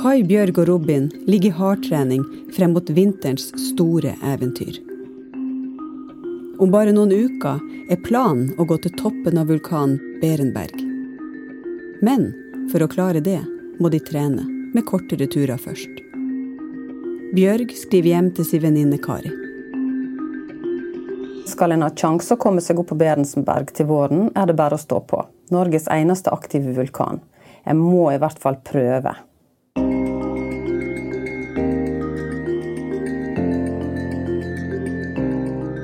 Kai, Bjørg og Robin ligger i hardtrening frem mot vinterens store eventyr. Om bare noen uker er planen å gå til toppen av vulkanen Berenberg. Men for å klare det må de trene, med kortere turer først. Bjørg skriver hjem til sin venninne Kari. Skal en ha sjanse å komme seg opp på Berensberg til våren, er det bare å stå på. Norges eneste aktive vulkan. Jeg må i hvert fall prøve.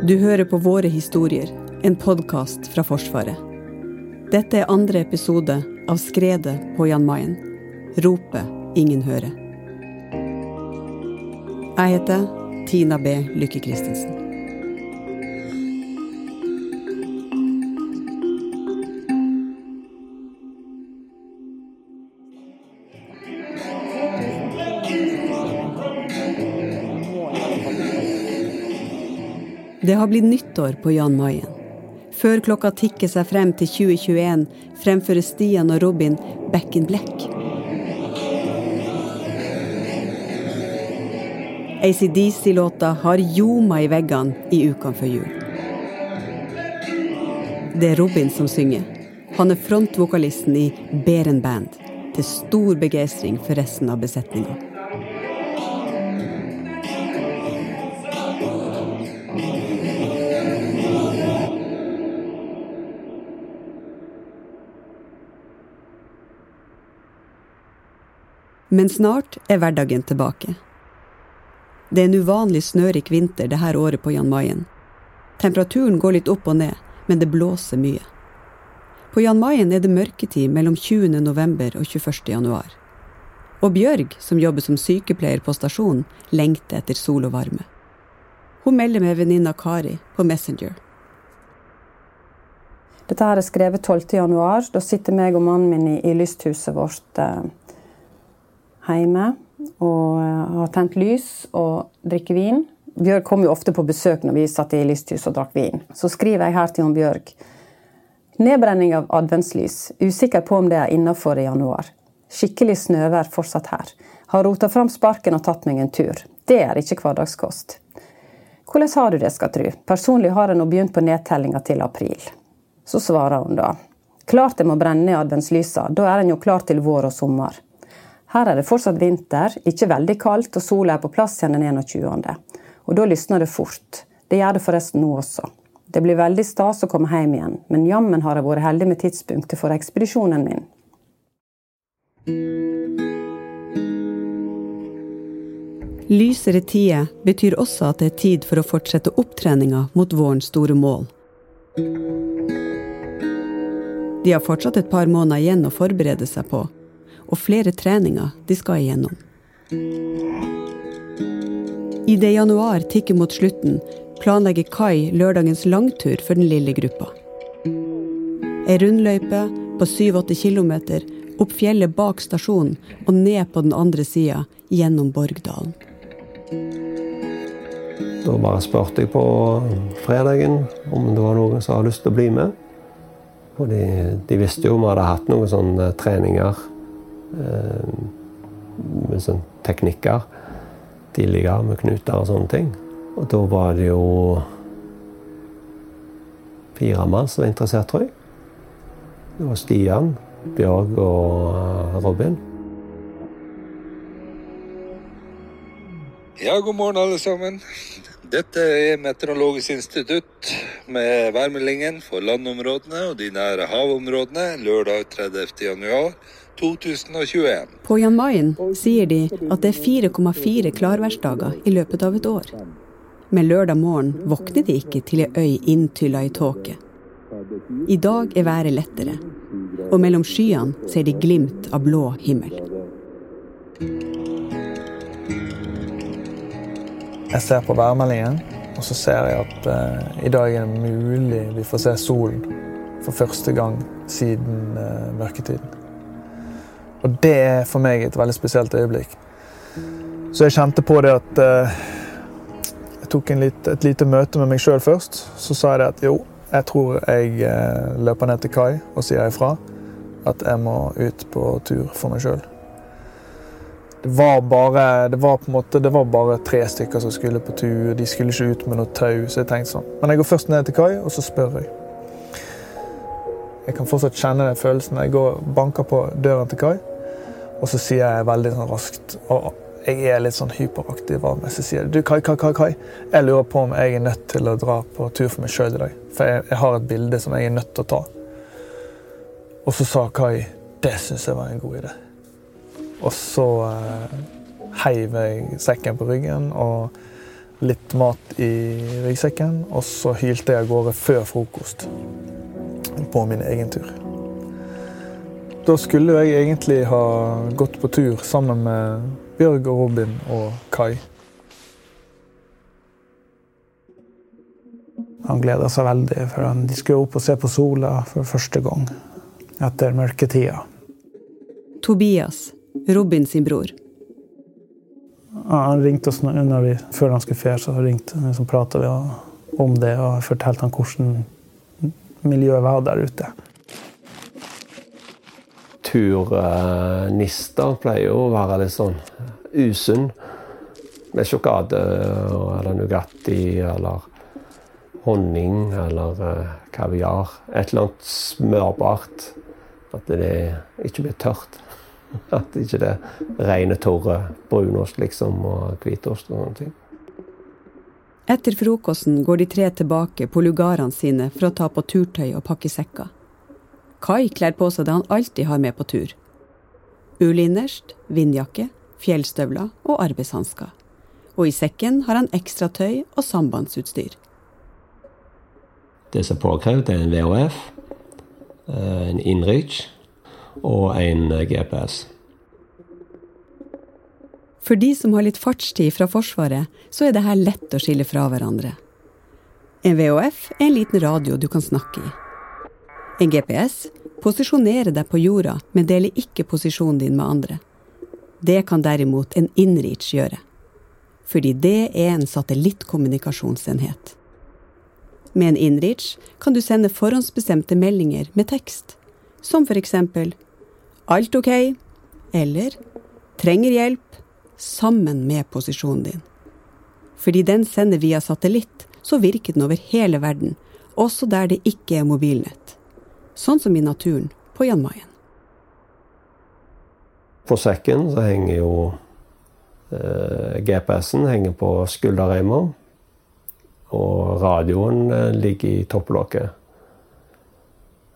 Du hører på Våre historier, en podkast fra Forsvaret. Dette er andre episode av Skredet på Jan Mayen. Ropet ingen hører. Jeg heter Tina B. Lykke Christensen. Det har blitt nyttår på Jan Mayen. Før klokka tikker seg frem til 2021, fremfører Stian og Robin Back in Black. ACDC-låta har ljoma i veggene i ukene før jul. Det er Robin som synger. Han er frontvokalisten i Beren Band, til stor begeistring for resten av besetninga. Men snart er hverdagen tilbake. Det er en uvanlig snørik vinter det her året på Jan Mayen. Temperaturen går litt opp og ned, men det blåser mye. På Jan Mayen er det mørketid mellom 20. november og 21. januar. Og Bjørg, som jobber som sykepleier på stasjonen, lengter etter sol og varme. Hun melder med venninna Kari på Messenger. Dette her er skrevet 12. januar. Da sitter meg og mannen min i, i lysthuset vårt eh, hjemme og eh, har tent lys og drikker vin. Bjørg kom jo ofte på besøk når vi satt i lysthus og drakk vin. Så skriver jeg her til hun Bjørg. Nedbrenning av adventslys. Usikker på om det er innafor i januar. Skikkelig snøvær fortsatt her. Har rota fram sparken og tatt meg en tur. Det er ikke hverdagskost. Hvordan har du det, skal tru? Personlig har jeg nå begynt på nedtellinga til april. Så svarer hun da. Klart jeg må brenne ned adventslysa, da er en jo klar til vår og sommer. Her er det fortsatt vinter, ikke veldig kaldt, og sola er på plass igjen den 21. Og da lysner det fort. Det gjør det forresten nå også. Det blir veldig stas å komme hjem igjen, men jammen har jeg vært heldig med tidspunktet for ekspedisjonen min. Lysere tider betyr også at det er tid for å fortsette opptreninga mot vårens store mål. De har fortsatt et par måneder igjen å forberede seg på, og flere treninger de skal igjennom. I det januar tikker mot slutten, planlegger Kai lørdagens langtur for den lille gruppa. Ei rundløype på 7-8 km opp fjellet bak stasjonen og ned på den andre sida gjennom Borgdalen. Da bare spurte jeg på fredagen om det var noen som hadde lyst til å bli med. Og de, de visste jo om vi hadde hatt noen sånne treninger med sånne teknikker tidligere, med knuter og sånne ting. Og da var det jo fire mann som var interessert, tror jeg. Det var Stian, Bjørg og Robin. Ja, god morgen alle sammen. Dette er Meteorologisk institutt med værmeldingen for landområdene og de nære havområdene lørdag 30. januar 2021. På Jan Mayen sier de at det er 4,4 klarværsdager i løpet av et år. Men lørdag morgen våkner de ikke til ei øy inntylla i tåke. I dag er været lettere, og mellom skyene ser de glimt av blå himmel. Jeg ser på værmeldingen, og så ser jeg at eh, i dag er det mulig vi får se solen for første gang siden eh, mørketiden. Og det er for meg et veldig spesielt øyeblikk. Så jeg kjente på det at eh, Jeg tok lit, et lite møte med meg sjøl først. Så sa jeg at jo, jeg tror jeg løper ned til kai og sier ifra at jeg må ut på tur for meg sjøl. det var bare det var på en måte, det var bare tre stykker som skulle på tur. De skulle ikke ut med noe tau. Så jeg tenkte sånn. Men jeg går først ned til kai, og så spør jeg. Jeg kan fortsatt kjenne den følelsen. Jeg går banker på døren til kai, og så sier jeg veldig sånn raskt og Jeg er litt sånn hyperaktiv. Så sier jeg du, Kai, Kai, Kai, Kai. Jeg lurer på om jeg er nødt til å dra på tur for meg sjøl i dag. For jeg, jeg, har et bilde som jeg er nødt til å ta. Og så sa Kai det syns jeg var en god idé. Og så eh, heiv jeg sekken på ryggen og litt mat i ryggsekken. Og så hylte jeg av gårde før frokost på min egen tur. Da skulle jeg egentlig ha gått på tur sammen med Bjørg og Robin og Kai. Han gleda seg veldig, for de skulle opp og se på sola for første gang etter mørketida. Tobias, Robin sin bror. Han ringte oss vi, før han skulle ferie, så ringte, så prata vi om det og fortalte han hvordan miljøet var der ute. Turnister pleier jo å være litt sånn usunn. Med sjokolade eller Nugatti eller honning eller uh, kaviar. Et eller annet smørbart. At det ikke blir tørt. At det ikke er rene, tørre brunost liksom, og hvitost og sånne ting. Etter frokosten går de tre tilbake på lugarene sine for å ta på turtøy og pakke sekker. Kai kler på seg det han alltid har med på tur. Ulinnerst, vindjakke, fjellstøvler og arbeidshansker. Og i sekken har han ekstra tøy og sambandsutstyr. Det som er påkrevd, er en VHF, eh, en InReach og en eh, GPS. For de som har litt fartstid fra Forsvaret, så er det her lett å skille fra hverandre. En VHF er en liten radio du kan snakke i. En GPS posisjonerer deg på jorda, men dele ikke posisjonen din med andre. Det kan derimot en InReach gjøre. Fordi det er en satellittkommunikasjonsenhet. Med en InReach kan du sende forhåndsbestemte meldinger med tekst, som for eksempel 'Alt ok?' eller 'Trenger hjelp?' sammen med posisjonen din. Fordi den sender via satellitt, så virker den over hele verden, også der det ikke er mobilnett. Sånn som i naturen på Jan Mayen. På sekken så henger jo eh, GPS-en henger på skulderreimer. Og radioen eh, ligger i topplokket.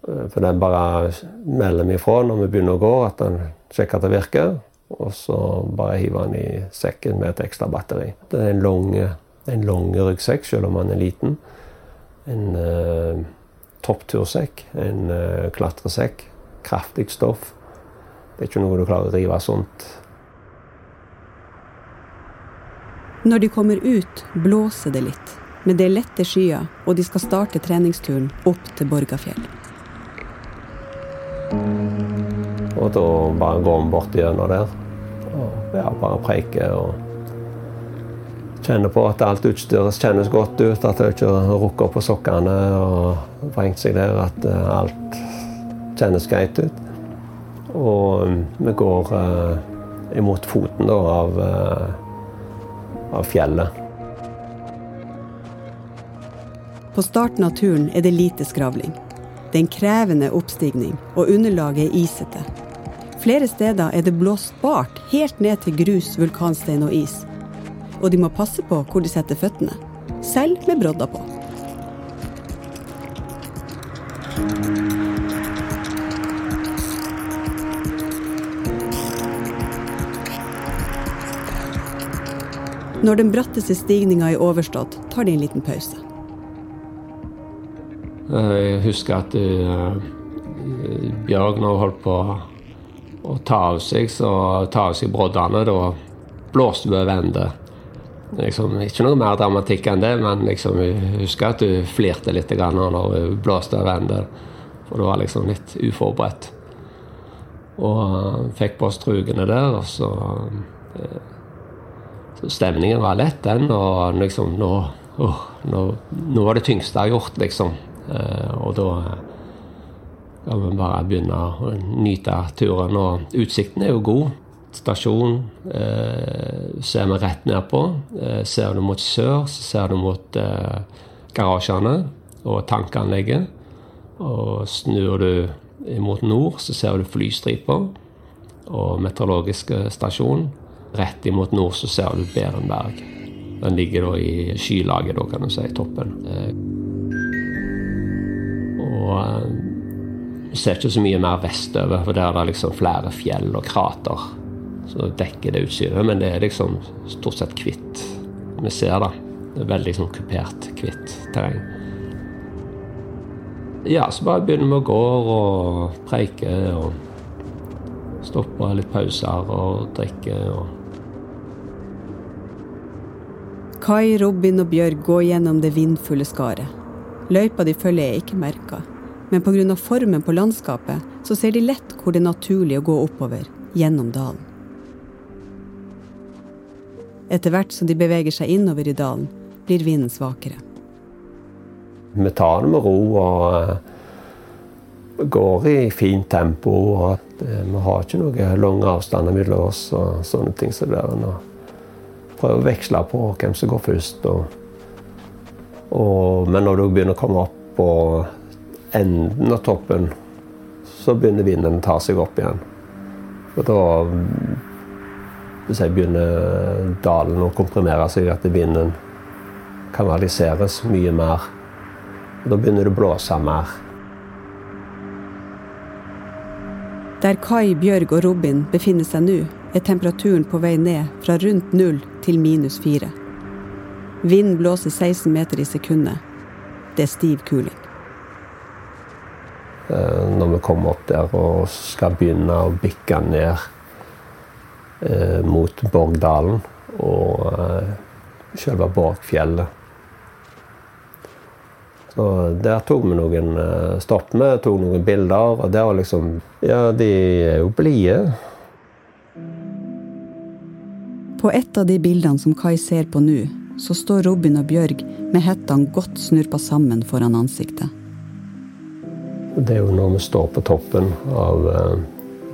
Eh, for den bare melder ifra når vi begynner å gå, at den sjekker at det virker. Og så bare hiver den i sekken med et ekstra batteri. Det er en lang, ryggsekk, selv om den er liten. En uh, topptursekk, en uh, klatresekk. Kraftig stoff. Det er ikke noe du klarer å rive sånt. Når de kommer ut, blåser det litt. Men det er lette skyer, og de skal starte treningsturen opp til Borgafjell. Og da bare går vi bort gjennom der. Og ja, bare preiker og kjenner på at alt utstyret kjennes godt ut. At det ikke rukker på sokkene og vrengt seg der. At eh, alt kjennes greit ut. Og mm, vi går uh, imot foten da, av, uh, av fjellet. På starten av turen er det lite skravling. Det er en krevende oppstigning, og underlaget er isete. Flere steder er det blåst bart helt ned til grus, vulkanstein og is. Og de må passe på hvor de setter føttene, selv med brodder på. Når den bratteste stigninga er overstått, tar de en liten pause. Jeg husker at uh, Bjørg, nå holdt på å ta av seg, så ta av seg broddene, da blåste vi over ende. Liksom, ikke noe mer dramatikk enn det, men liksom, jeg husker at hun flirte litt når hun blåste av ende. For det var liksom litt uforberedt. Og fikk på oss trugene der, og så, uh, så Stemningen var lett, den. Og liksom nå, oh, nå, nå var det tyngste jeg har gjort, liksom. Eh, og da kan vi bare begynne å nyte turen. Og utsikten er jo god. Stasjon eh, ser vi rett nedpå. Eh, ser du mot sør, så ser du mot eh, garasjene og tankanlegget. Og snur du mot nord, så ser du flystriper og meteorologisk stasjon. Rett imot nord så ser du Berenberg. Den ligger da i skylaget, da, kan du si, toppen. Eh, og du eh, ser ikke så mye mer vestover, for der er det liksom flere fjell og krater som dekker det utstyret. Men det er liksom stort sett hvitt. Vi ser det. Det er veldig sånn kupert, hvitt terreng. Ja, så bare begynner vi å gå og preike og stoppe litt pauser og drikke. og Kai, Robin og Bjørg går gjennom det vindfulle skaret. Løypa de følger er ikke merka, men pga. formen på landskapet så ser de lett hvor det er naturlig å gå oppover, gjennom dalen. Etter hvert som de beveger seg innover i dalen, blir vinden svakere. Vi tar det med ro og eh, går i fint tempo. og Vi har ikke noen lange avstander mellom oss og sånne ting. som det er Prøver å veksle på hvem som går først. Og, og, men når du begynner å komme opp på enden av toppen, så begynner vinden å ta seg opp igjen. Og da hvis jeg begynner dalen å komprimere seg, at vinden kanaliseres mye mer. Da begynner det å blåse mer. Der Kai, Bjørg og Robin befinner seg nå, er temperaturen på vei ned fra rundt null til minus fire. Vinden blåser 16 meter i sekundet. Det er stiv kuling. Eh, når vi kommer opp der og skal begynne å bikke ned mot Borgdalen og eh, selve Borgfjellet så der tok vi noen eh, stopp med, tok noen bilder. Og det var liksom Ja, de er jo blide. På et av de bildene som Kai ser på nå, så står Robin og Bjørg med hettene godt snurpa sammen foran ansiktet. Det er jo når vi står på toppen av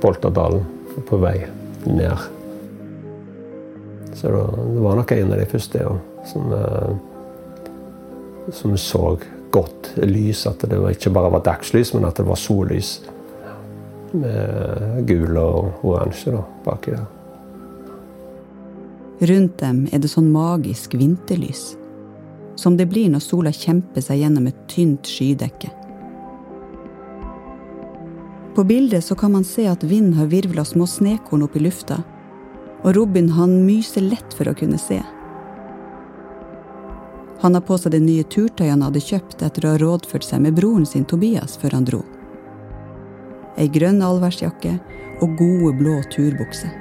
Boltadalen på vei ned. Så det var nok en av de første ja, som, uh, som så godt lys. At det ikke bare var dagslys, men at det var sollys. Med gul og oransje baki der. Rundt dem er det sånn magisk vinterlys. Som det blir når sola kjemper seg gjennom et tynt skydekke. På bildet så kan man se at vinden har virvla små snekorn opp i lufta. Og Robin han myser lett for å kunne se. Han har på seg det nye turtøyet han hadde kjøpt etter å ha rådført seg med broren sin Tobias før han dro. Ei grønn allværsjakke og gode, blå turbukser.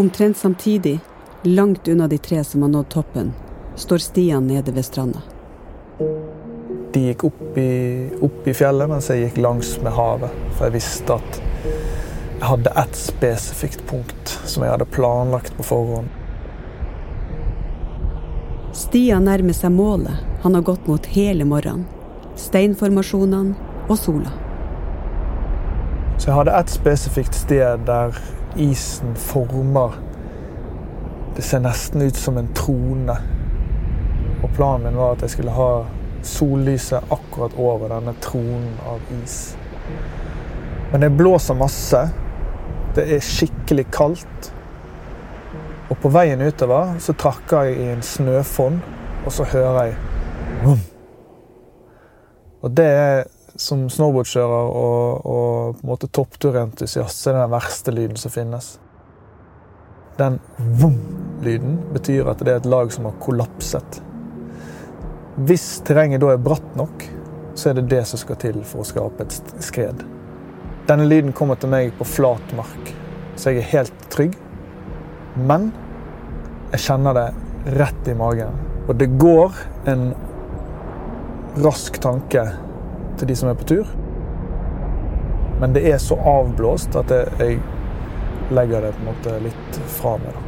Omtrent samtidig, langt unna de tre som har nådd toppen, står Stian nede ved stranda. De gikk opp i, opp i, fjellet, mens jeg gikk langs med havet. For jeg visste at jeg hadde ett spesifikt punkt som jeg hadde planlagt på forhånd. Stian nærmer seg målet han har gått mot hele morgenen. Steinformasjonene og sola. Så jeg hadde ett spesifikt sted der isen former Det ser nesten ut som en trone. Og planen min var at jeg skulle ha sollyset akkurat over denne tronen av is. Men det blåser masse. Det er skikkelig kaldt. Og på veien utover så trakker jeg i en snøfonn, og så hører jeg Vum. Og det er som snowboardkjører og, og på en måte toppturentusiast, den verste lyden som finnes. Den vom-lyden betyr at det er et lag som har kollapset. Hvis terrenget da er bratt nok, så er det det som skal til for å skape et skred. Denne lyden kommer til meg på flat mark, så jeg er helt trygg. Men jeg kjenner det rett i magen. Og det går en rask tanke til de som er på tur. Men det er så avblåst at jeg legger det på en måte litt fra meg. da.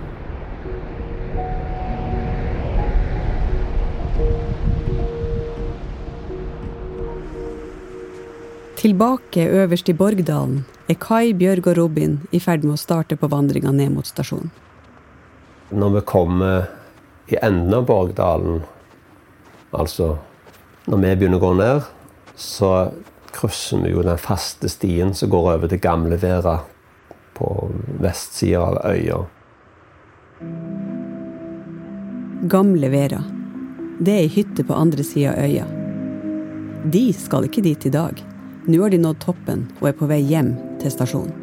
Tilbake øverst i Borgdalen er Kai, Bjørg og Robin i ferd med å starte på vandringa ned mot stasjonen. Når vi kommer i enden av Borgdalen, altså når vi begynner å gå ned, så krysser vi jo den faste stien som går over til Gamlevera, på vestsida av øya. Gamle Vera. Det er ei hytte på andre sida av øya. De skal ikke dit i dag. Nå har de nådd toppen og er på vei hjem til stasjonen.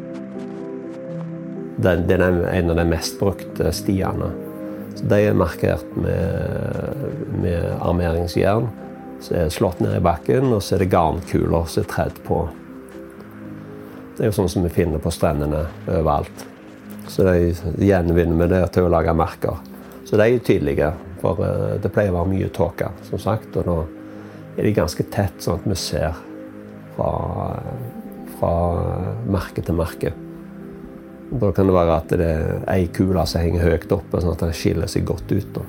Den, det er en av de mest brukte stiene. Så de er markert med, med armeringsjern. Så er slått ned i bakken, og så er det garnkuler som er tredd på. Det er jo sånn som vi finner på strendene overalt. Så de gjenvinner vi det til å lage merker. Så de er tydelige, for eh, det pleier å være mye tåke, som sagt. Og da er de ganske tett, sånn at vi ser fra, fra merke til merke. Da kan det være at det er ei kule som henger høyt oppe, sånn at den skiller seg godt ut. Da.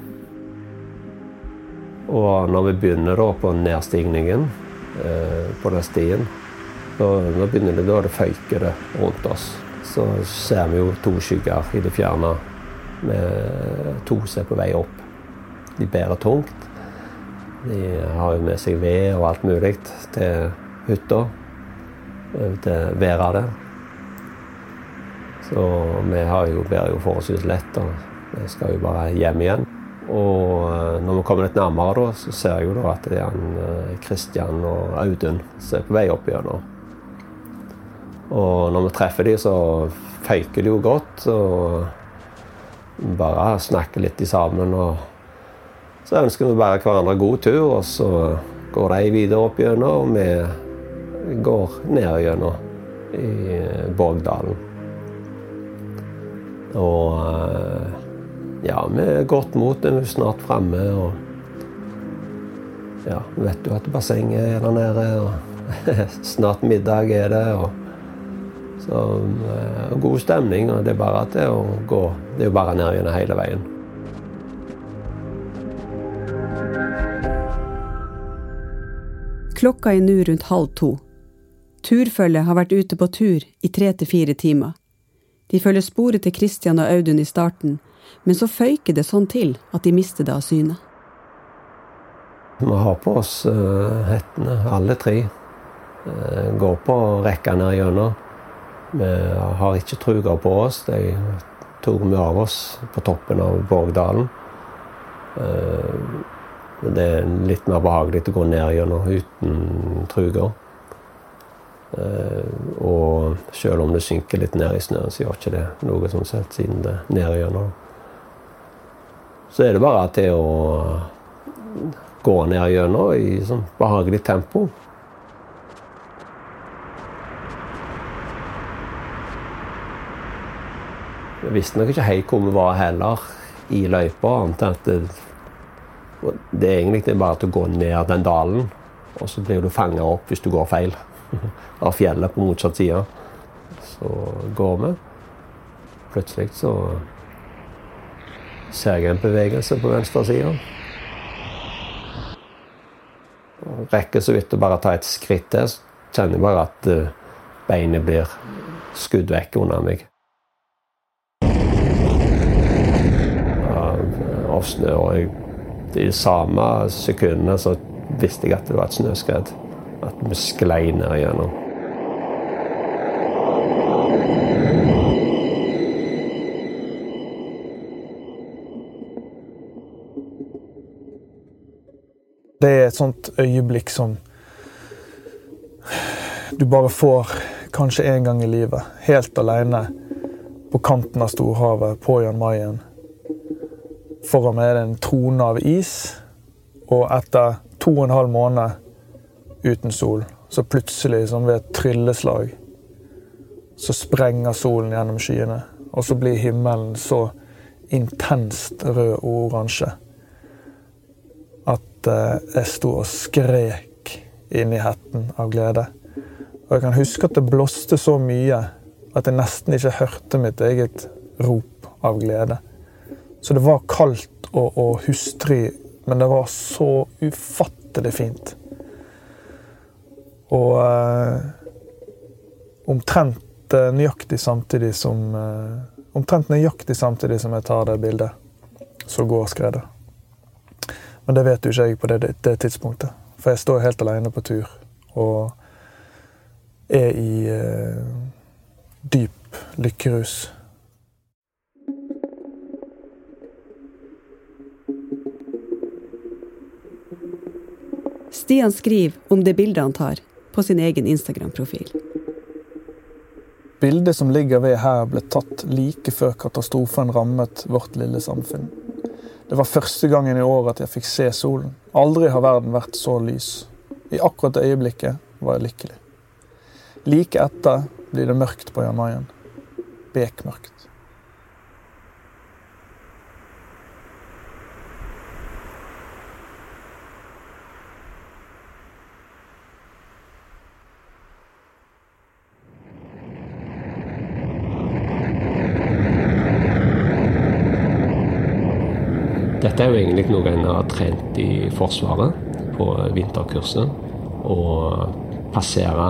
Og når vi begynner da på nedstigningen eh, på den stien, da, da begynner det, da er det føyker rundt oss. Så ser vi jo to skygger i det fjerne med to som er på vei opp. De bærer tungt. De har jo med seg ved og alt mulig til hytta. Til været der. Så vi har jo, bærer jo forholdsvis lett. og Vi skal jo bare hjem igjen. Og eh, når vi kommer litt nærmere, da, så ser jeg jo da at det er Kristian og Audun som er på vei opp gjennom. Og når vi treffer dem, så føyker de jo godt. og bare snakker litt sammen. og Så ønsker vi bare hverandre god tur, og så går de videre opp gjennom, og vi går ned gjennom i Borgdalen. Og ja, vi er godt mot det. Vi er snart framme. Og ja, vet jo at bassenget er der nede, og snart middag er det. og så god stemning. og Det er bare at det å gå Det er jo bare ned gjennom hele veien. Klokka er nå rundt halv to. Turfølget har vært ute på tur i tre til fire timer. De følger sporet til Christian og Audun i starten, men så føyker det sånn til at de mister det av syne. Vi har på oss uh, hettene, alle tre. Uh, går på rekka ned gjennom. Vi har ikke truger på oss. De tok vi av oss på toppen av Borgdalen. Uh, det er litt mer behagelig å gå ned gjennom uten truger. Og selv om det synker litt ned i snøen, så gjør ikke det noe sånn sett, siden det er ned gjennom. Så er det bare til å gå ned gjennom i sånn behagelig tempo. Jeg visste nok ikke helt hvor vi var heller i løypa. annet enn at det, det er egentlig bare til å gå ned den dalen, og så blir du fanga opp hvis du går feil av fjellet på motsatt side. Så går vi. Plutselig så ser jeg en bevegelse på venstre side. Rekker så vidt å bare ta et skritt til, så kjenner jeg bare at eh, beinet blir skudd vekk under meg. Av snø. Og jeg, i de samme sekundene så visste jeg at det var et snøskred. At vi sklei ned igjennom. Det er et sånt øyeblikk som du bare får kanskje én gang i livet. Helt alene på kanten av storhavet på Jan Mayen. Foran meg er det en trone av is, og etter to og en halv måned uten sol, så plutselig, som ved et trylleslag, så sprenger solen gjennom skyene. Og så blir himmelen så intenst rød og oransje at eh, jeg sto og skrek inni hetten av glede. Og jeg kan huske at det blåste så mye at jeg nesten ikke hørte mitt eget rop av glede. Så det var kaldt og, og hustrig, men det var så ufattelig fint. Og eh, omtrent eh, nøyaktig samtidig som eh, Omtrent nøyaktig samtidig som jeg tar det bildet, så går skredet. Men det vet jo ikke jeg på det, det tidspunktet. For jeg står helt alene på tur og er i eh, dyp lykkerus. Stian skriver om det bildet han tar, på sin egen Instagram-profil. Bildet som ligger ved her, ble tatt like før katastrofen rammet vårt lille samfunn. Det var første gangen i år at jeg fikk se solen. Aldri har verden vært så lys. I akkurat det øyeblikket var jeg lykkelig. Like etter blir det mørkt på Jan Mayen. Bekmørkt. Dette er jo egentlig noe en har trent i Forsvaret på vinterkurset. Å passere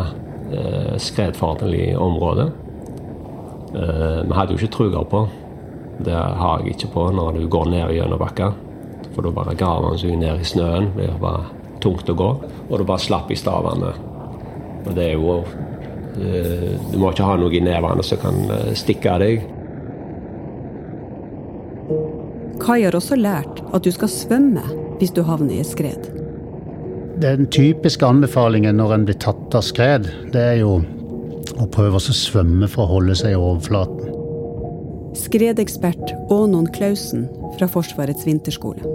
eh, skredfarlig område. Eh, vi hadde jo ikke truger på. Det har jeg ikke på når du går ned gjennom bakka. For da bare graver han seg ned i snøen. Det var tungt å gå. Og du bare slapp i stavene. Og det er jo eh, Du må ikke ha noe i nevene som kan eh, stikke av deg. Kai har også lært at du skal svømme hvis du havner i et skred. Den typiske anbefalingen når en blir tatt av skred, det er jo å prøve å svømme for å holde seg i overflaten. Skredekspert Ånon Klausen fra Forsvarets vinterskole.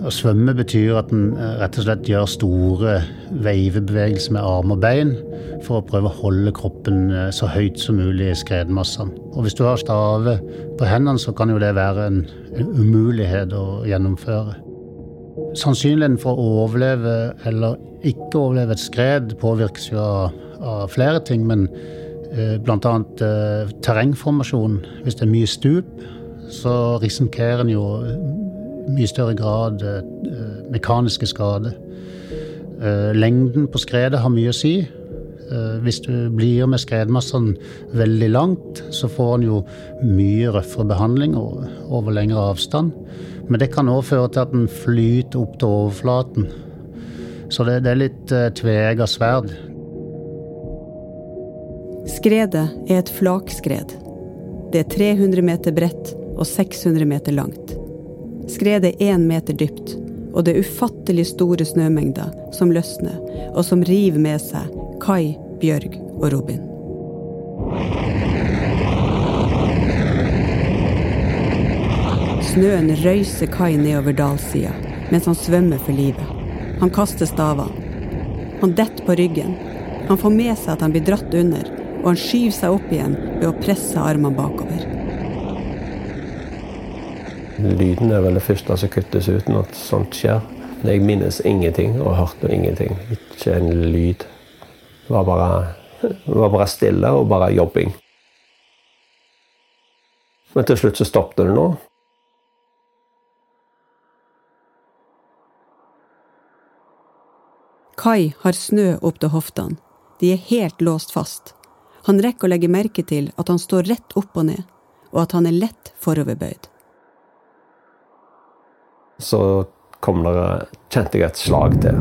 Å svømme betyr at en eh, rett og slett gjør store veivebevegelser med arm og bein for å prøve å holde kroppen eh, så høyt som mulig i skredmassene. Og hvis du har stave på hendene, så kan jo det være en, en umulighet å gjennomføre. Sannsynligheten for å overleve eller ikke overleve et skred påvirkes jo av, av flere ting, men eh, bl.a. Eh, terrengformasjon. Hvis det er mye stup, så risikerer en jo mye større grad eh, mekaniske skader. Eh, lengden på skredet har mye å si. Eh, hvis du blir med skredmassene veldig langt, så får en jo mye røffere behandling over lengre avstand. Men det kan òg føre til at den flyter opp til overflaten. Så det, det er litt tveegga sverd. Skredet er et flakskred. Det er 300 meter bredt og 600 meter langt. Skredet én meter dypt, og det ufattelig store snømengder som løsner, og som river med seg Kai, Bjørg og Robin. Snøen røyser Kai nedover dalsida mens han svømmer for livet. Han kaster stavene. Han detter på ryggen. Han får med seg at han blir dratt under, og han skyver seg opp igjen ved å presse armene bakover. Lyden er vel det første som kuttes ut når sånt skjer. Jeg minnes ingenting og hørte ingenting. Ikke en lyd. Det var bare, det var bare stille og bare jobbing. Men til slutt så stoppet det nå. Kai har snø opp til hoftene. De er helt låst fast. Han rekker å legge merke til at han står rett opp og ned, og at han er lett foroverbøyd så kom det, kjente jeg et slag til.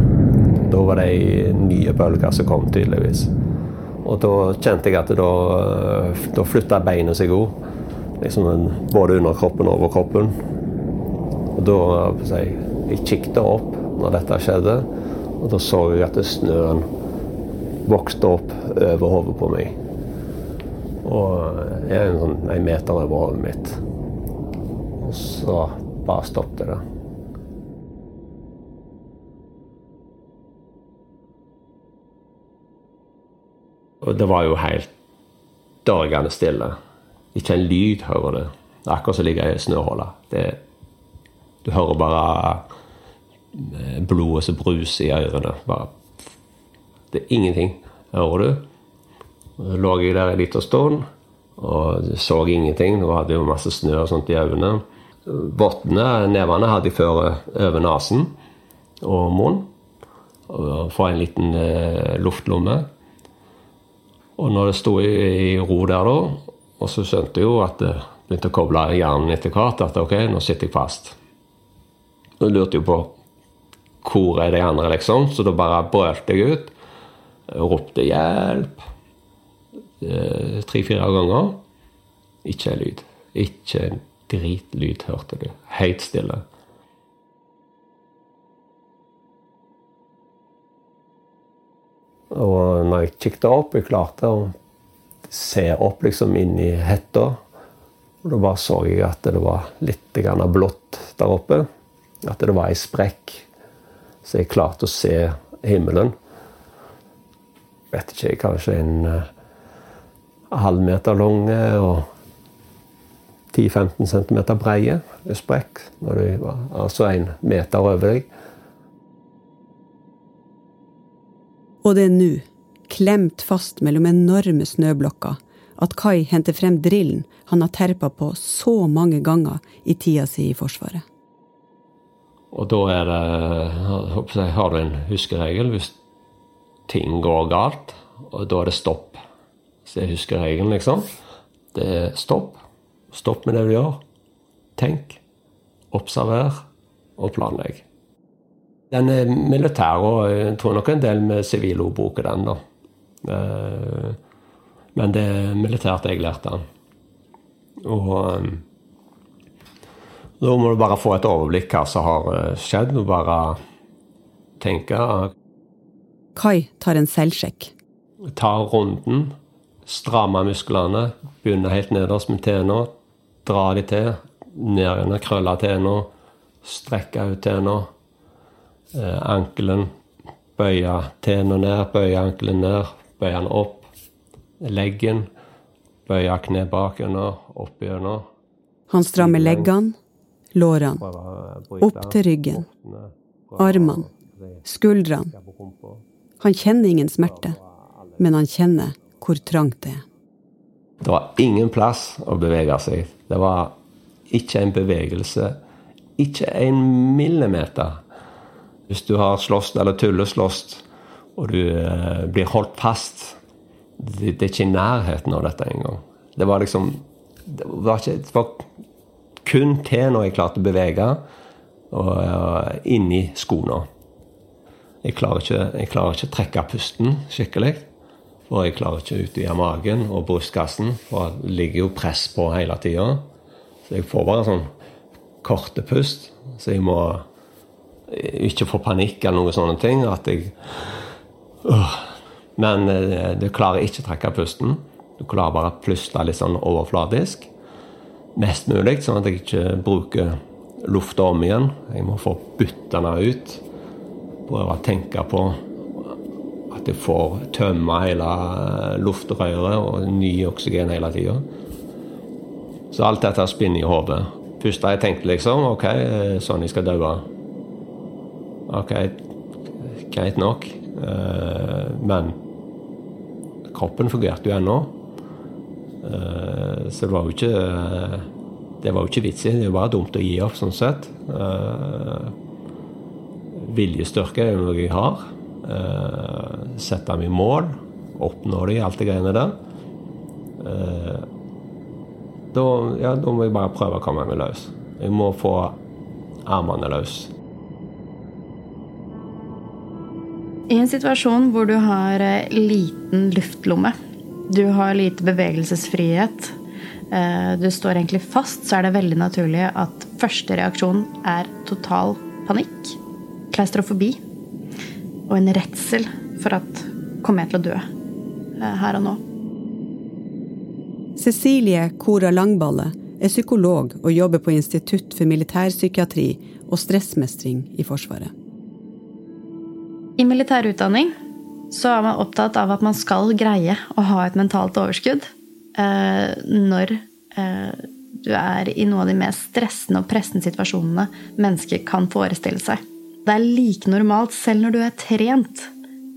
Da var det nye bølger som kom, tydeligvis. Og da kjente jeg at da, da flytta beinet seg òg. Liksom både under kroppen og over kroppen. Og da jeg, jeg kikket opp når dette skjedde, og da så jeg at snøen vokste opp over hodet på meg. Og jeg er en, sånn, en meter over hodet mitt. Og så bare stoppet det. Og det var jo helt dørgende stille. Ikke en lyd hører du. Akkurat som ligger i snøhula. Du hører bare eh, blodet som bruser i ørene. Bare, det er ingenting, hører du. Så lå jeg der en liten stund og så ingenting. Nå hadde jo masse snø og sånt i øynene. Vottene, nevene, hadde jeg før over nesen og munnen. For en liten eh, luftlomme. Og når det sto i, i ro der da, og så skjønte jeg jo at det begynte å koble hjernen etter hvert, at ok, nå sitter jeg fast. Nå lurte jeg på hvor er de andre, liksom, så da bare brølte jeg ut. Ropte 'hjelp' eh, tre-fire ganger. Ikke lyd. Ikke en dritlyd hørte du. Helt stille. Og når jeg kikket opp, jeg klarte å se opp liksom inn i hetta. Da bare så jeg at det var litt blått der oppe. At det var ei sprekk. Så jeg klarte å se himmelen. Vet ikke, kanskje en uh, halv meter lang og 10-15 cm breie sprekk. Altså en meter over deg. Og det er nå, klemt fast mellom enorme snøblokker, at Kai henter frem drillen han har terpa på så mange ganger i tida si i Forsvaret. Og da er det jeg, Har en huskeregel hvis ting går galt, og da er det stopp. Så jeg husker regelen, liksom. Det er stopp. Stopp med det du gjør. Tenk. Observer og planlegg. Den er militær, og jeg tror nok en del med sivilordboka, den, da. Eh, men det er militært jeg lærte den. Og eh, da må du bare få et overblikk hva som har eh, skjedd, og bare tenke Kai tar en selvsjekk. Tar runden, strammer musklene, begynner helt nederst med tena, drar de til, ned igjen, krøller tena, strekker ut tena eh, ankelen. Bøye tærne ned, bøye ankelen ned, bøye den opp. Leggen. Bøye kne bak oppigjennom. opp gjennom. Han strammer leggene, lårene, opp til ryggen, armene, skuldrene. Han kjenner ingen smerte, men han kjenner hvor trangt det er. Det var ingen plass å bevege seg. Det var ikke en bevegelse. Ikke en millimeter hvis du har slåss eller tulleslåss, og du eh, blir holdt fast det, det, er ikke i nærheten av dette engang. Det var liksom Det var, ikke, det var kun til når jeg klarte å bevege og uh, inni skoene. Jeg klarer, ikke, jeg klarer ikke trekke pusten skikkelig. For jeg klarer ikke å utvide magen og brystkassen. For det ligger jo press på hele tida. Så jeg får bare sånn korte pust. Så jeg må ikke få panikk eller noen sånne ting. At jeg øh. Men eh, du klarer ikke å trekke pusten. Du klarer bare å puste litt sånn overflatisk. Mest mulig, sånn at jeg ikke bruker lufta om igjen. Jeg må få bytta den ut. Prøve å tenke på at jeg får tømme hele luftrøret og ny oksygen hele tida. Så alt dette spinner i hodet. Først da jeg tenkte liksom OK, eh, sånn jeg skal daue. OK, greit nok. Uh, men kroppen fungerte jo ennå. Uh, så det var jo ikke Det var jo ikke vits i. Det var dumt å gi opp, sånn sett. Viljestyrke er noe jeg har. sette meg mål. Oppnå det, alt det greiene der. Da, ja, da må jeg bare prøve å komme meg løs. Jeg må få armene løs. I en situasjon hvor du har eh, liten luftlomme, du har lite bevegelsesfrihet, eh, du står egentlig fast, så er det veldig naturlig at første reaksjon er total panikk, klaustrofobi og en redsel for at kommer jeg til å dø eh, her og nå? Cecilie Kora Langballe er psykolog og jobber på Institutt for militærpsykiatri og stressmestring i Forsvaret. I militær utdanning så er man opptatt av at man skal greie å ha et mentalt overskudd eh, når eh, du er i noen av de mest stressende og pressende situasjonene mennesker kan forestille seg. Det er like normalt, selv når du er trent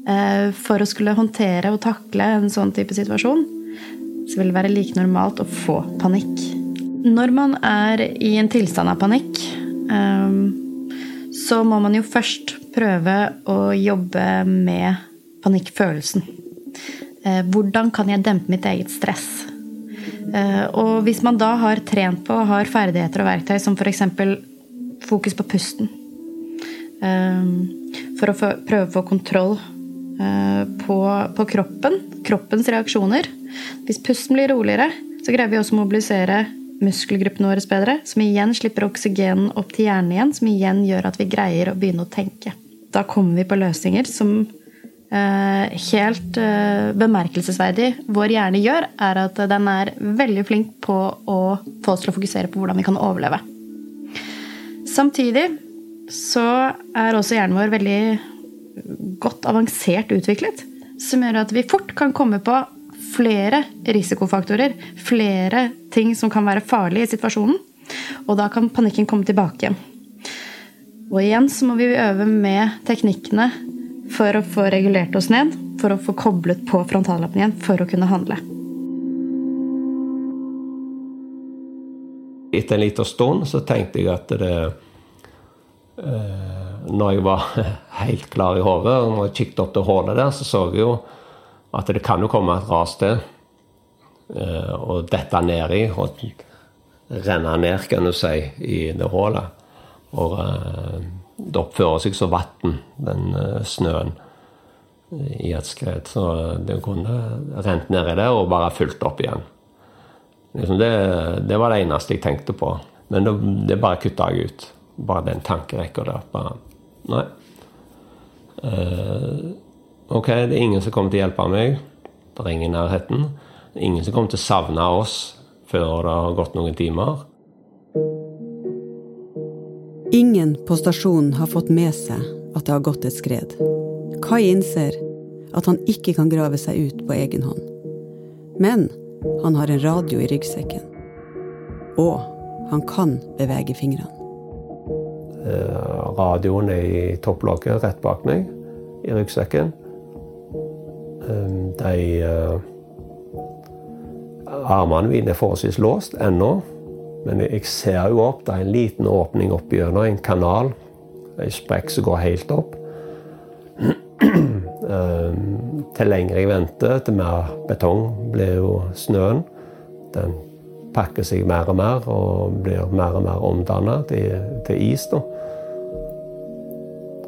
eh, for å skulle håndtere og takle en sånn type situasjon, så vil det være like normalt å få panikk. Når man er i en tilstand av panikk, eh, så må man jo først prøve å jobbe med panikkfølelsen. Eh, hvordan kan jeg dempe mitt eget stress? Eh, og hvis man da har trent på og har ferdigheter og verktøy som f.eks. fokus på pusten eh, For å prøve å få kontroll på, på, kroppen, kroppens reaksjoner Hvis pusten blir roligere, så greier vi også å mobilisere muskelgruppene våre bedre, som igjen slipper oksygen opp til hjernen igjen, som igjen gjør at vi greier å begynne å tenke. Da kommer vi på løsninger som Eh, helt eh, bemerkelsesverdig vår hjerne gjør, er at den er veldig flink på å få oss til å fokusere på hvordan vi kan overleve. Samtidig så er også hjernen vår veldig godt avansert utviklet. Som gjør at vi fort kan komme på flere risikofaktorer. Flere ting som kan være farlige i situasjonen. Og da kan panikken komme tilbake. Og igjen så må vi øve med teknikkene for å få regulert oss ned, for å få koblet på frontallappen igjen for å kunne handle. Etter en liten stund så tenkte jeg at det eh, Når jeg var helt klar i hodet og kikket opp til hullet der, så så jeg jo at det kan jo komme et ras til. Eh, og dette ned i og renne ned, kan du si, i det hullet. Og eh, det oppfører seg som vann, den uh, snøen i et skred. Så det kunne rent nedi der og bare fulgt opp igjen. Liksom det, det, var det eneste jeg tenkte på. Men det, det bare kutta jeg ut. Bare den tankerekka der. Bare Nei. Uh, ok, det er ingen som kommer til å hjelpe meg. Det er ingen i nærheten. Det er ingen som kommer til å savne oss før det har gått noen timer. Ingen på stasjonen har fått med seg at det har gått et skred. Kai innser at han ikke kan grave seg ut på egen hånd. Men han har en radio i ryggsekken. Og han kan bevege fingrene. Eh, radioen er i topplokket rett bak meg i ryggsekken. Eh, de uh, Armene mine er forholdsvis låst ennå. Men jeg ser jo opp. Det er en liten åpning oppi gjennom en kanal. En sprekk som går helt opp. Ehm, til lenger jeg venter, til mer betong blir jo snøen. Den pakker seg mer og mer og blir mer og mer omdanna til, til, is. da.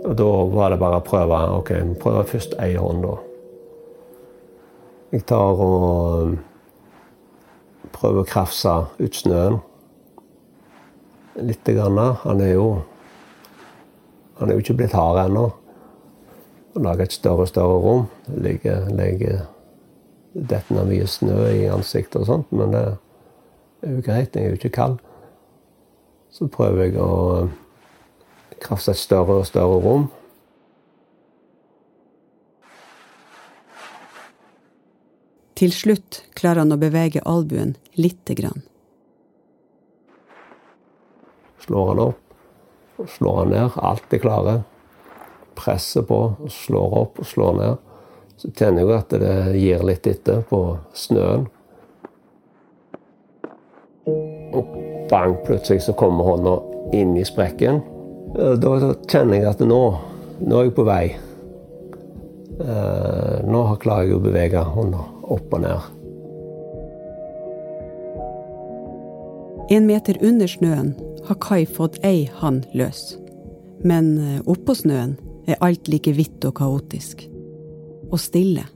Og da var det bare å prøve. Ok, prøve først ei hånd, da. Jeg tar og prøver å krafse ut snøen lite grann. Han er jo Han er jo ikke blitt hard ennå. Å lage et større og større rom. Ligger, ligger detter ned mye snø i ansiktet og sånt, men det er jo greit. Jeg er jo ikke kald. Så prøver jeg å krafse et større og større rom. Til slutt klarer han å bevege albuen lite grann slår han opp, slår han ned. Alt er klare. Presser på, slår opp slår ned. Så kjenner jeg at det gir litt etter på snøen. Og bang, plutselig så kommer hånda inn i sprekken. Da kjenner jeg at nå, nå er jeg på vei. Eh, nå klarer jeg å bevege hånda opp og ned. En meter under snøen har Kai fått ei hand løs. Men eh, oppå snøen er alt like hvitt og kaotisk. Og stille.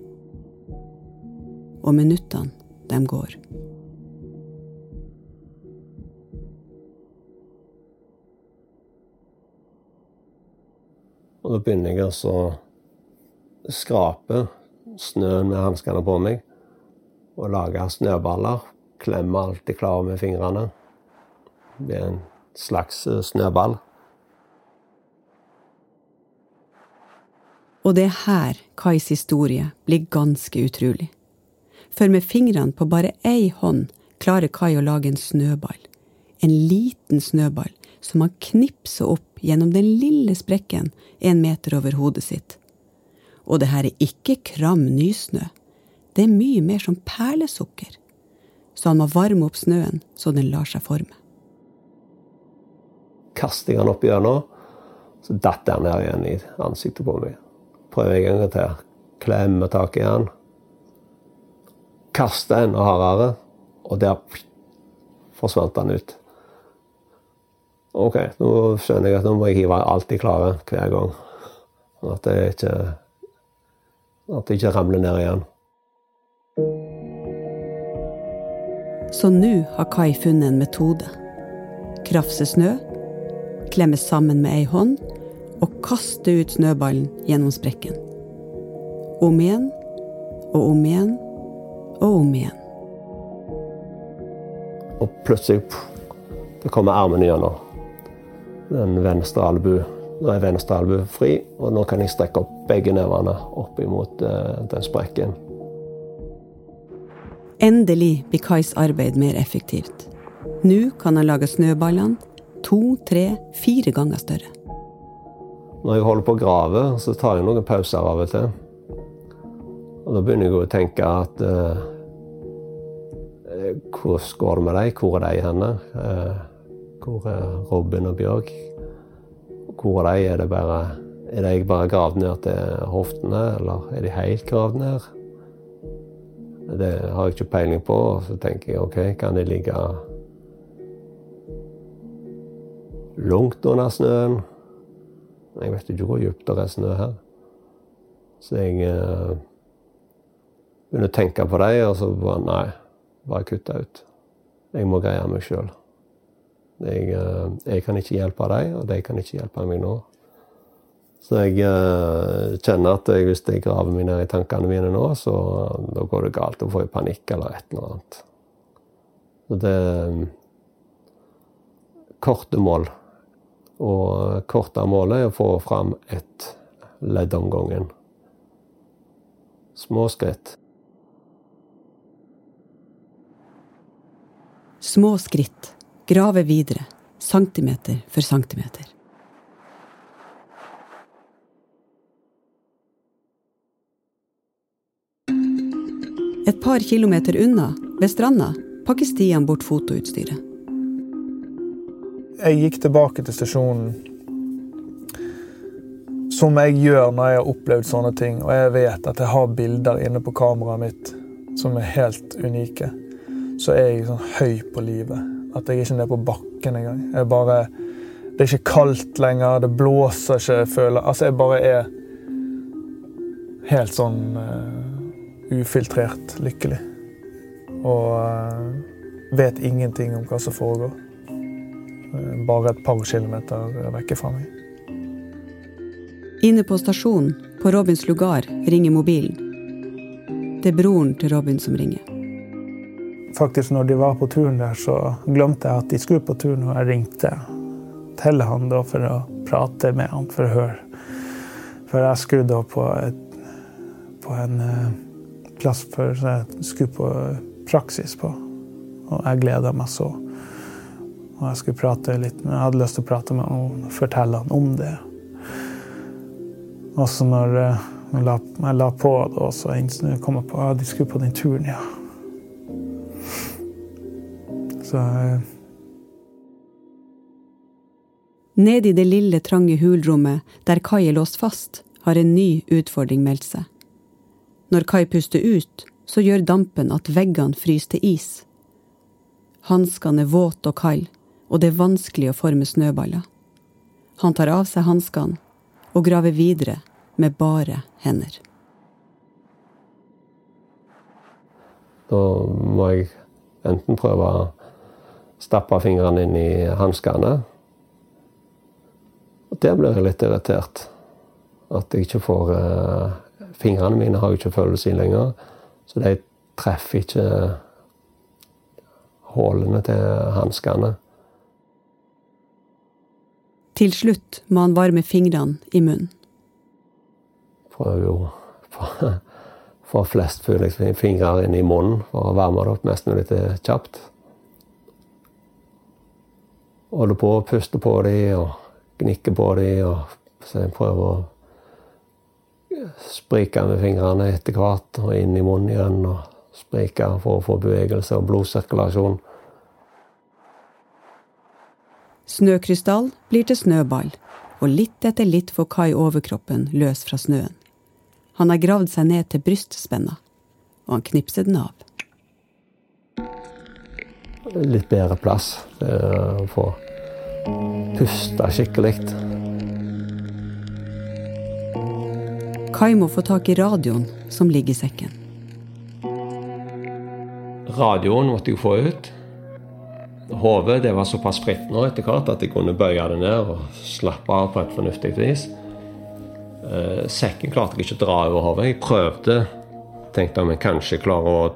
Og minuttene, de går. Og da begynner jeg altså å skrape snøen med hanskene på meg. Og lage snøballer. Klemme alt jeg klarer med fingrene. Det er en slags eh, snøball. Og det er her Kais historie blir ganske utrolig. For med fingrene på bare ei hånd klarer Kai å lage en snøball. En liten snøball som han knipser opp gjennom den lille sprekken en meter over hodet sitt. Og det her er ikke kram nysnø. Det er mye mer som perlesukker. Så han må varme opp snøen så den lar seg forme kaster jeg den opp gjennom, så datt den ned igjen i ansiktet på meg. Prøver en gang til. Klemmer tak i den. Kaster enda hardere, og der forsvant han ut. OK, nå skjønner jeg at nå må jeg hive alt jeg klarer hver gang. Sånn at det ikke At det ikke ramler ned igjen. Så nå har Kai funnet en metode. Krafse snø, klemme sammen med ei hånd og kaste ut snøballen gjennom sprekken. Om igjen og om igjen og om igjen. Og plutselig det kommer armen gjennom. Den venstre albu. Nå er venstre albue fri, og nå kan jeg strekke opp begge nevene opp imot uh, den sprekken. Endelig blir Kais arbeid mer effektivt. Nå kan han lage snøballene to, tre, fire ganger større. Når jeg holder på å grave, så tar jeg noen pauser av og til. Og da begynner jeg å tenke at uh, Hvordan går det med dem? Hvor er de henne? Uh, hvor er Robin og Bjørg? Hvor er de? Er, det bare, er de bare gravd ned til hoftene, eller er de helt gravd ned? Det har jeg ikke peiling på. Så tenker jeg OK, kan de ligge langt under snøen? Jeg vet ikke hvor dypt det er snø her. Så jeg eh, begynner å tenke på dem, og så bare Nei, bare kutte ut. Jeg må greie meg sjøl. Jeg, eh, jeg, kan ikke hjelpe dem, og de kan ikke hjelpe meg nå. Så jeg uh, kjenner at hvis jeg graver meg ned i tankene mine nå, så da går det galt. Da får jeg panikk eller et eller annet. Så det Korte mål. Og korte målet er å få fram ett ledd om gangen. Små skritt. Små skritt. Grave videre. Centimeter for centimeter. Et par kilometer unna, ved stranda, pakker Stian bort fotoutstyret. Jeg gikk tilbake til stasjonen, som jeg gjør når jeg har opplevd sånne ting. Og jeg vet at jeg har bilder inne på kameraet mitt som er helt unike. Så er jeg sånn høy på livet. At jeg ikke er nede på bakken engang. Jeg bare, det er ikke kaldt lenger, det blåser ikke. Jeg føler, altså jeg bare er helt sånn uh, ufiltrert lykkelig. Og uh, vet ingenting om hva som foregår. Uh, bare et par kilometer vekke fra meg. Inne på stasjonen, på Robins lugar, ringer mobilen. Det er broren til Robin som ringer faktisk når de var på turen der, så glemte jeg at de skulle på turen, og jeg ringte til han da for å prate med han for å høre. For jeg skulle da på, et, på en uh, plass for så jeg skulle på praksis på, og jeg gleda meg så. Og jeg skulle prate litt, men jeg hadde lyst til å prate med han og fortelle han om det. Og så når jeg, la, jeg la på, da, så kom jeg på at de skulle på den turen, ja. Så eh. Nede i det lille, trange hulrommet der Kai er låst fast, har en ny utfordring meldt seg. Når Kai puster ut, så gjør dampen at veggene fryser til is. Hanskene er våte og kalde, og det er vanskelig å forme snøballer. Han tar av seg hanskene og graver videre med bare hender. Da må jeg enten prøve stappe fingrene inn i hanskene. Og der blir jeg litt irritert. At jeg ikke får eh, Fingrene mine har jo ikke følelse i lenger. Så de treffer ikke hullene til hanskene. Til slutt må han varme fingrene i munnen. Prøver jo å få flest mulig fingre inn i munnen for å varme det opp mest mulig kjapt holder på å puste på dem og gnikke på dem. Og prøve å sprike med fingrene etter hvert og inn i munnen igjen. Og sprike for å få bevegelse og blodsirkulasjon. Snøkrystall blir til snøball, og litt etter litt får Kai overkroppen løs fra snøen. Han har gravd seg ned til brystspenna, og han knipser den av. litt bedre plass. Uh, få puste skikkelig. Kai må få tak i radioen som ligger i sekken. Radioen måtte jeg få ut. Hodet var såpass fritt nå etter hvert at jeg kunne bøye det ned og slappe av på et fornuftig vis. Eh, sekken klarte jeg ikke å dra over hodet. Jeg prøvde. Tenkte om jeg kanskje klarer å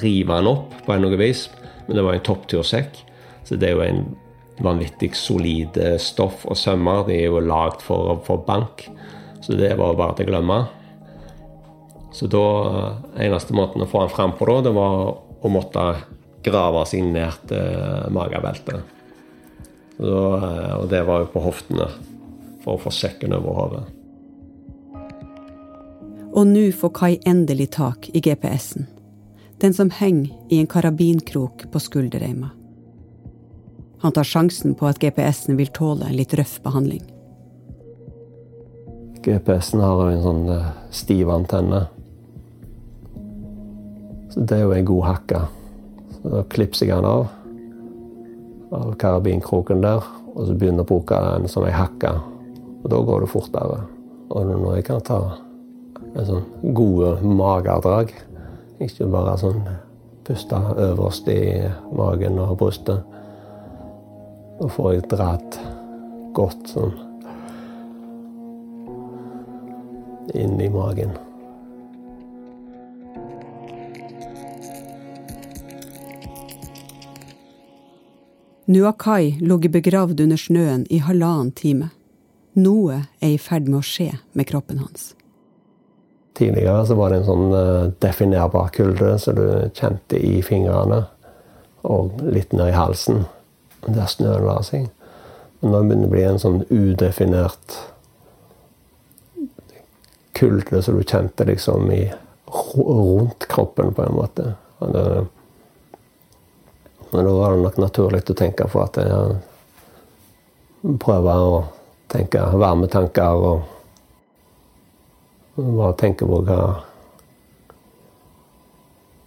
rive den opp på en noe vis. Men det var en topptursekk. Så det er jo en vanvittig solid eh, stoff og sømmer. De er jo lagd for, for bank. Så det var bare til å glemme. Så da eh, eneste måten å få den fram på da, det var å måtte grave seg ned til magebeltet. Og det var jo på hoftene for å få sekken over hodet. Og nå får Kai endelig tak i GPS-en. Den som henger i en karabinkrok på skulderreima. Han tar sjansen på at GPS-en vil tåle en litt røff behandling. GPS-en har en sånn eh, stiv antenne. Så det er jo en god hakke. Så da klipser jeg den av av karabinkroken der, og så begynner jeg å bruke den som ei hakke og da går det fortere. Og når jeg kan ta en sånn gode magedrag, ikke bare sånn puste øverst i magen og brystet, Nå får jeg dratt godt sånn inn i magen. Nuakai lå begravd under snøen i halvannen time. Noe er i ferd med å skje med kroppen hans. Tidligere så var det en sånn uh, definerbar kulde som du kjente i fingrene. Og litt ned i halsen, der snøen la seg. Men nå begynner det å bli en sånn udefinert kulde som du kjente liksom i, rundt kroppen, på en måte. Men da var det nok naturlig å tenke på at jeg prøver å tenke varme tanker og bare tenker på hva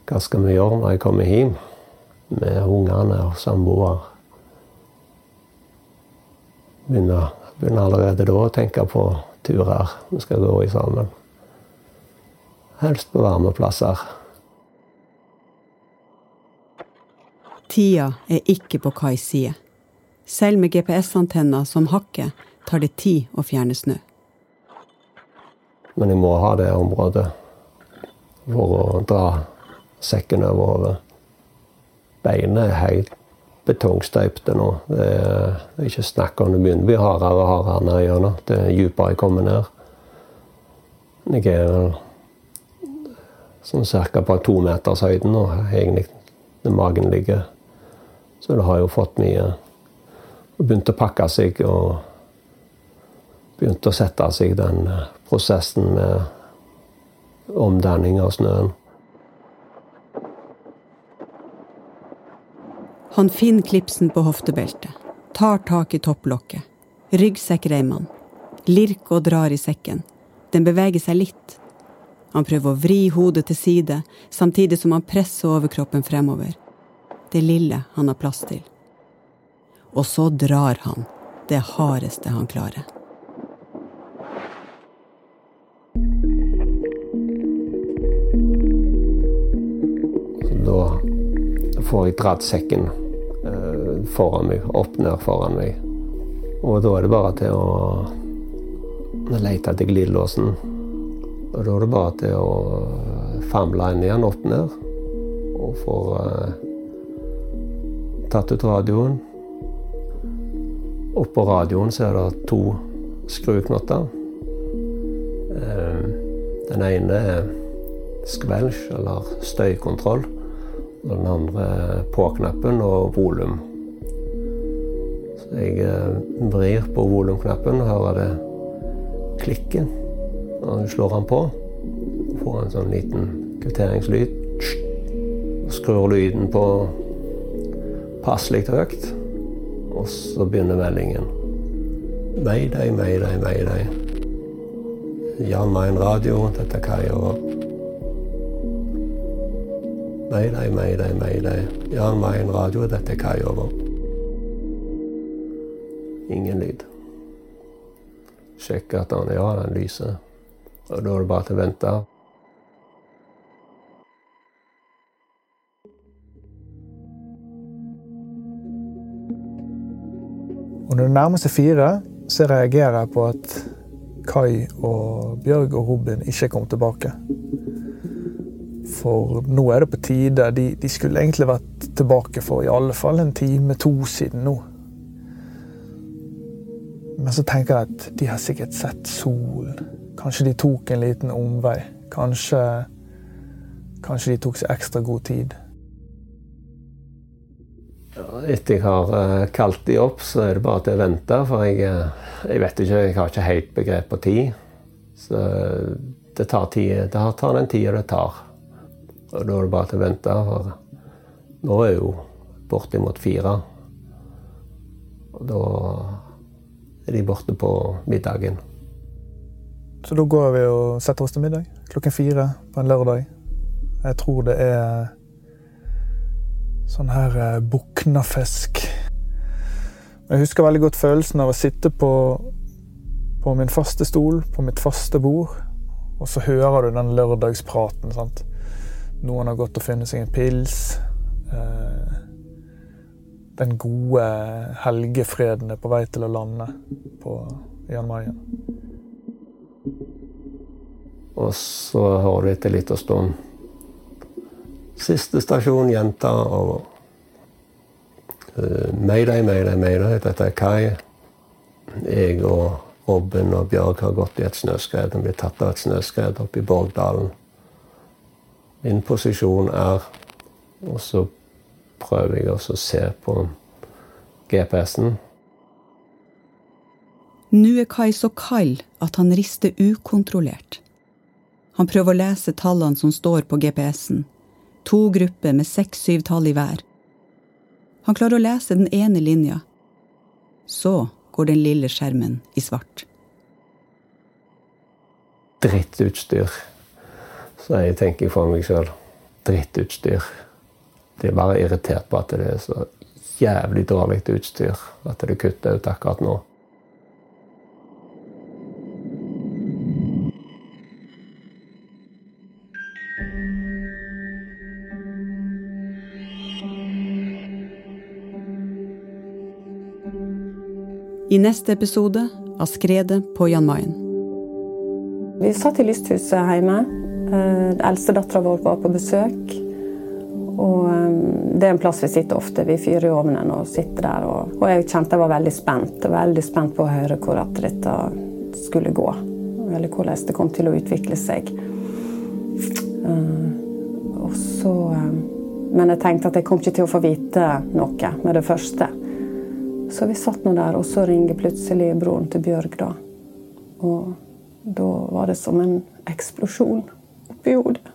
Hva skal vi gjøre når jeg kommer hjem med ungene og samboer? Begynner, begynner allerede da å tenke på turer vi skal gå i sammen. Helst på varme plasser. Tida er ikke på Kais side. Selv med GPS-antenner som hakker, tar det tid å fjerne snø. Men jeg må ha det området for å dra sekken over hodet. Beina er helt betongstøypte nå. Det er, ikke snakk om det begynner å bli hardere og hardere ned gjennom. Det er dypere jeg kommer ned. Jeg er vel sånn cirka på tometershøyden nå, egentlig, der magen ligger. Så det har jo fått mye Begynt å pakke seg og begynte å sette seg den eh, prosessen med omdanning av snøen. Han finner klipsen på hoftebeltet, tar tak i topplokket, ryggsekkreimene, lirker og drar i sekken. Den beveger seg litt. Han prøver å vri hodet til side, samtidig som han presser overkroppen fremover. Det lille han har plass til. Og så drar han det hardeste han klarer. Får jeg dratt sekken eh, foran meg, opp ned foran meg. Og da er det bare til å lete etter glidelåsen. Og da er det bare til å famle inn igjen, opp ned. Og få eh, tatt ut radioen. Oppå radioen så er det to skruknotter. Eh, den ene er skvelsj, eller støykontroll. Og den andre på-knappen og volum. Så jeg eh, vrir på volumknappen og hører det klikke. Og jeg slår den på. Får en sånn liten kvitteringslyd. Skrur lyden på passelig høyt. Og så begynner meldingen. Mayday, mayday, mayday. Jan Mayen radio, dette er Kai og Mayday, mayday, mayday. Jan Mayen radio, dette er Kai over. Ingen lyd. Sjekk at han ja, den lyser. Og da er det bare til å vente. Og når det nærmer seg fire, så reagerer jeg på at Kai og Bjørg og Robin ikke kom tilbake. For nå er det på tide. De, de skulle egentlig vært tilbake for i alle fall en time, to siden nå. Men så tenker jeg at de har sikkert sett solen. Kanskje de tok en liten omvei. Kanskje, kanskje de tok seg ekstra god tid. Etter jeg har uh, kalt de opp, så er det bare til å vente. For jeg, uh, jeg vet ikke, jeg har ikke helt begrep på tid. Så det tar, tid, det tar den tida det tar. Og da er det bare til å vente. For nå er jo bortimot fire. Og da er de borte på middagen. Så da går vi og setter oss til middag klokken fire på en lørdag. Jeg tror det er sånn her eh, buknafisk. Jeg husker veldig godt følelsen av å sitte på, på min faste stol, på mitt faste bord, og så hører du den lørdagspraten. sant? Noen har gått og funnet seg en pils. Eh, den gode helgefreden er på vei til å lande på Jan Mayen. Og så har du etter litt å stå Siste stasjon, jenta. Og uh, Mayday, mayday, mayday. Dette er Kai. Jeg og Robin og Bjørg har gått i et snøskred. Vi blitt tatt av et snøskred oppe i Borgdalen. Min posisjon er Og så prøver jeg også å se på GPS-en. Nå er Kai så kald at han rister ukontrollert. Han prøver å lese tallene som står på GPS-en. To grupper med seks-syv tall i hver. Han klarer å lese den ene linja. Så går den lille skjermen i svart. Drittutstyr. Så jeg tenker for meg sjøl drittutstyr. De er bare irritert på at det er så jævlig dårlig utstyr at det kutter ut akkurat nå. I neste episode av Skredet på Jan Mayen. Vi satt i lysthuset hjemme. Eh, Eldstedattera vår var på besøk. Og eh, Det er en plass vi sitter ofte. Vi fyrer i ovnen og sitter der. Og, og jeg kjente jeg var veldig spent. Veldig spent på å høre hvor at dette skulle gå. Eller hvordan det kom til å utvikle seg. Uh, og så uh, Men jeg tenkte at jeg kom ikke til å få vite noe med det første. Så vi satt nå der, og så ringer plutselig broren til Bjørg, da. Og da var det som en eksplosjon oppi hodet.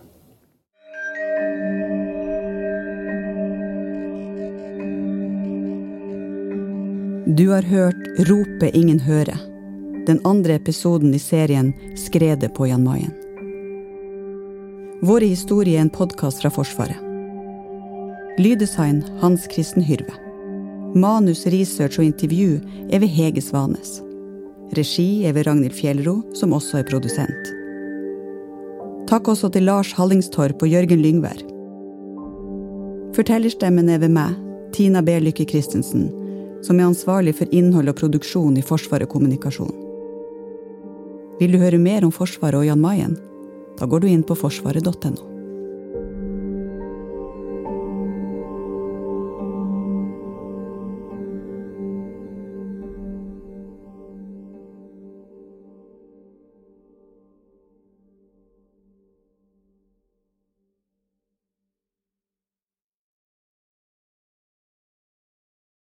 Du har hørt 'Rope ingen høre', den andre episoden i serien 'Skredet på Jan Mayen'. Våre historier er en podkast fra Forsvaret. Lyddesign Hans Kristen Hyrve. Manus, research og intervju er ved Hege Svanes. Regi er ved Ragnhild Fjellro, som også er produsent. Takk også til Lars Hallingstorp og Jørgen Lyngvær. Fortellerstemmen er ved meg, Tina B. Lykke Christensen, som er ansvarlig for innhold og produksjon i Forsvaret kommunikasjon. Vil du høre mer om Forsvaret og Jan Mayen? Da går du inn på forsvaret.no.